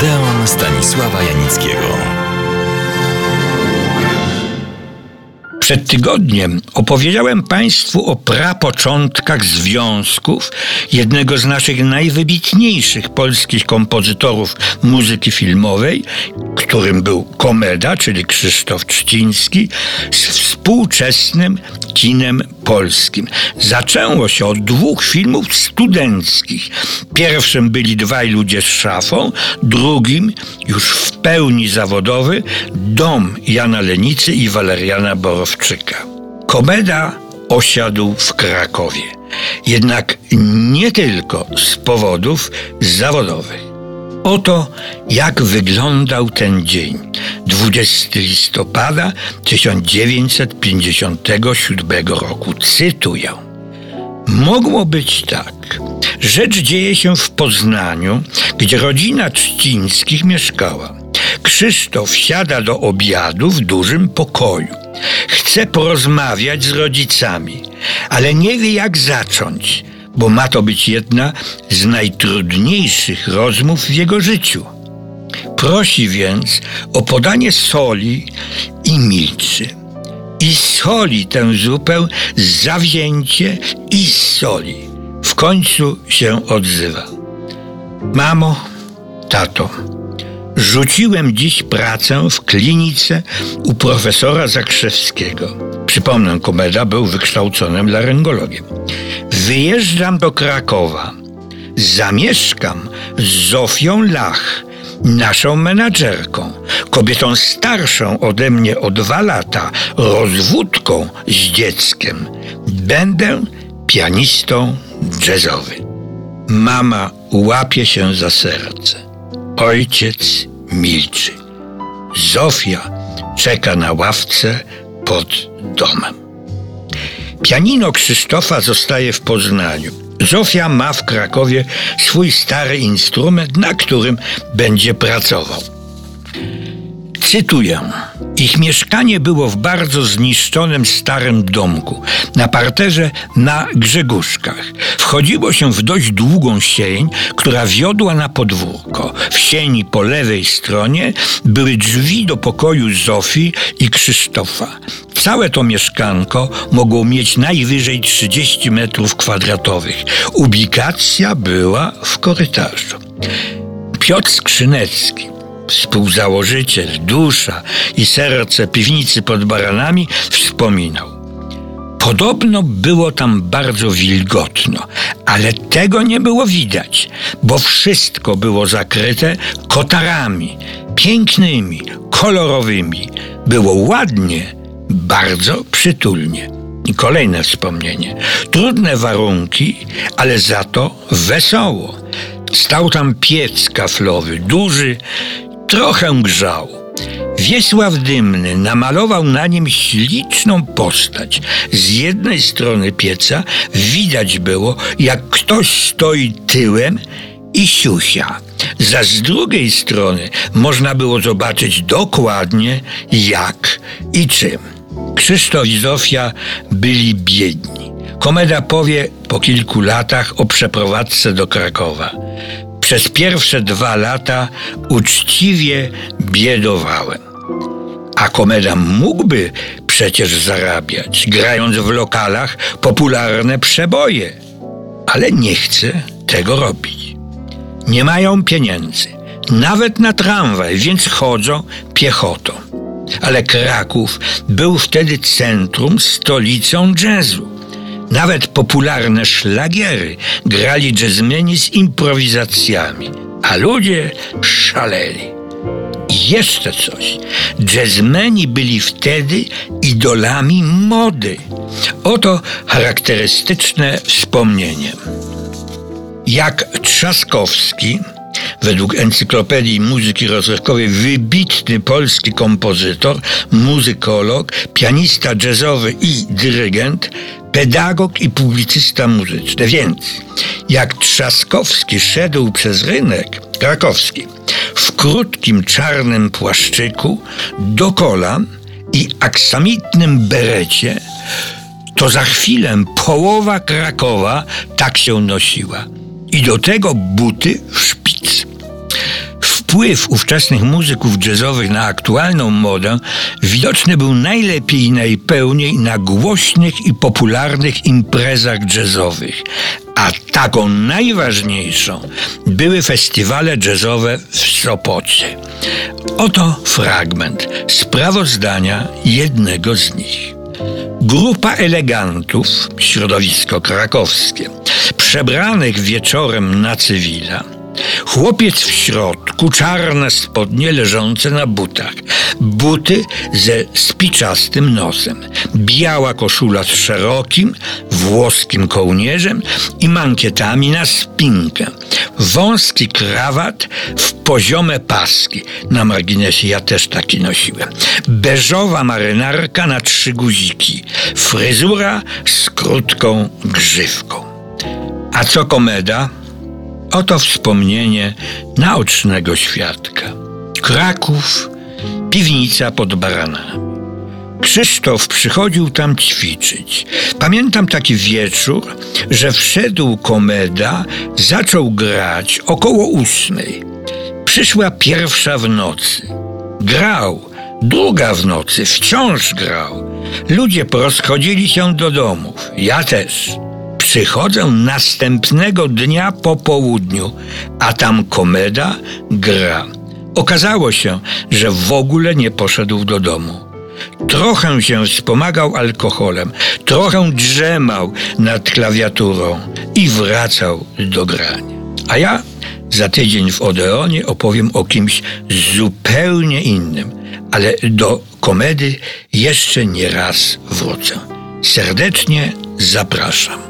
Odeon Stanisława Janickiego. Przed tygodniem opowiedziałem Państwu o prapoczątkach związków jednego z naszych najwybitniejszych polskich kompozytorów muzyki filmowej, którym był Komeda, czyli Krzysztof Trzciński, z współczesnym kinem polskim. Zaczęło się od dwóch filmów studenckich. Pierwszym byli Dwaj ludzie z szafą, drugim, już w pełni zawodowy, Dom Jana Lenicy i Waleriana Borowczyka. Komeda osiadł w Krakowie. Jednak nie tylko z powodów zawodowych. Oto jak wyglądał ten dzień. 20 listopada 1957 roku. Cytuję. Mogło być tak. Rzecz dzieje się w Poznaniu, gdzie rodzina Trzcińskich mieszkała. Krzysztof siada do obiadu w dużym pokoju. Chce porozmawiać z rodzicami, ale nie wie jak zacząć bo ma to być jedna z najtrudniejszych rozmów w jego życiu. Prosi więc o podanie soli i milczy. I soli tę zupę zawzięcie i soli. W końcu się odzywa. Mamo, tato, rzuciłem dziś pracę w klinice u profesora Zakrzewskiego. Przypomnę, Komeda był wykształconym laryngologiem. Wyjeżdżam do Krakowa. Zamieszkam z Zofią Lach, naszą menadżerką, kobietą starszą ode mnie o dwa lata, rozwódką z dzieckiem. Będę pianistą jazzowy. Mama łapie się za serce. Ojciec milczy. Zofia czeka na ławce pod domem. Pianino Krzysztofa zostaje w Poznaniu. Zofia ma w Krakowie swój stary instrument, na którym będzie pracował. Cytuję. Ich mieszkanie było w bardzo zniszczonym starym domku, na parterze na Grzegórzkach. Wchodziło się w dość długą sień, która wiodła na podwórko. W sieni po lewej stronie były drzwi do pokoju Zofii i Krzysztofa. Całe to mieszkanko mogło mieć najwyżej 30 metrów kwadratowych. Ubikacja była w korytarzu. Piotr Skrzynecki, współzałożyciel, dusza i serce piwnicy pod baranami, wspominał. Podobno było tam bardzo wilgotno, ale tego nie było widać, bo wszystko było zakryte kotarami, pięknymi, kolorowymi. Było ładnie, bardzo przytulnie. I kolejne wspomnienie. Trudne warunki, ale za to wesoło. Stał tam piec kaflowy, duży, trochę grzał. Wiesław Dymny namalował na nim śliczną postać. Z jednej strony pieca widać było, jak ktoś stoi tyłem i siusia. Za z drugiej strony można było zobaczyć dokładnie jak i czym. Krzysztof i Zofia byli biedni. Komeda powie po kilku latach o przeprowadzce do Krakowa. Przez pierwsze dwa lata uczciwie biedowałem. A komeda mógłby przecież zarabiać, grając w lokalach popularne przeboje, ale nie chce tego robić. Nie mają pieniędzy, nawet na tramwaj, więc chodzą piechotą. Ale Kraków był wtedy centrum, stolicą jazzu. Nawet popularne szlagiery grali jazzmeni z improwizacjami, a ludzie szaleli. I jeszcze coś. Jazzmeni byli wtedy idolami mody. Oto charakterystyczne wspomnienie. Jak Trzaskowski, według Encyklopedii Muzyki Rozrywkowej wybitny polski kompozytor, muzykolog, pianista jazzowy i dyrygent, pedagog i publicysta muzyczny. Więc jak Trzaskowski szedł przez rynek krakowski w krótkim czarnym płaszczyku do kolan i aksamitnym berecie, to za chwilę połowa Krakowa tak się nosiła. I do tego buty w szpic Wpływ ówczesnych muzyków jazzowych na aktualną modę widoczny był najlepiej i najpełniej na głośnych i popularnych imprezach jazzowych. A taką najważniejszą były festiwale jazzowe w Sopocie. Oto fragment sprawozdania jednego z nich. Grupa elegantów, środowisko krakowskie, przebranych wieczorem na cywila. Chłopiec w środku, czarne spodnie leżące na butach, buty ze spiczastym nosem, biała koszula z szerokim, włoskim kołnierzem i mankietami na spinkę, wąski krawat w poziome paski. Na marginesie ja też taki nosiłem. Beżowa marynarka na trzy guziki, fryzura z krótką grzywką. A co komeda? Oto wspomnienie naocznego świadka. Kraków, piwnica pod baranami. Krzysztof przychodził tam ćwiczyć. Pamiętam taki wieczór, że wszedł komeda, zaczął grać około ósmej. Przyszła pierwsza w nocy. Grał, druga w nocy, wciąż grał. Ludzie porozchodzili się do domów. Ja też. Przychodzę następnego dnia po południu, a tam komeda gra. Okazało się, że w ogóle nie poszedł do domu. Trochę się wspomagał alkoholem, trochę drzemał nad klawiaturą i wracał do grania. A ja za tydzień w Odeonie opowiem o kimś zupełnie innym, ale do komedy jeszcze nie raz wrócę. Serdecznie zapraszam.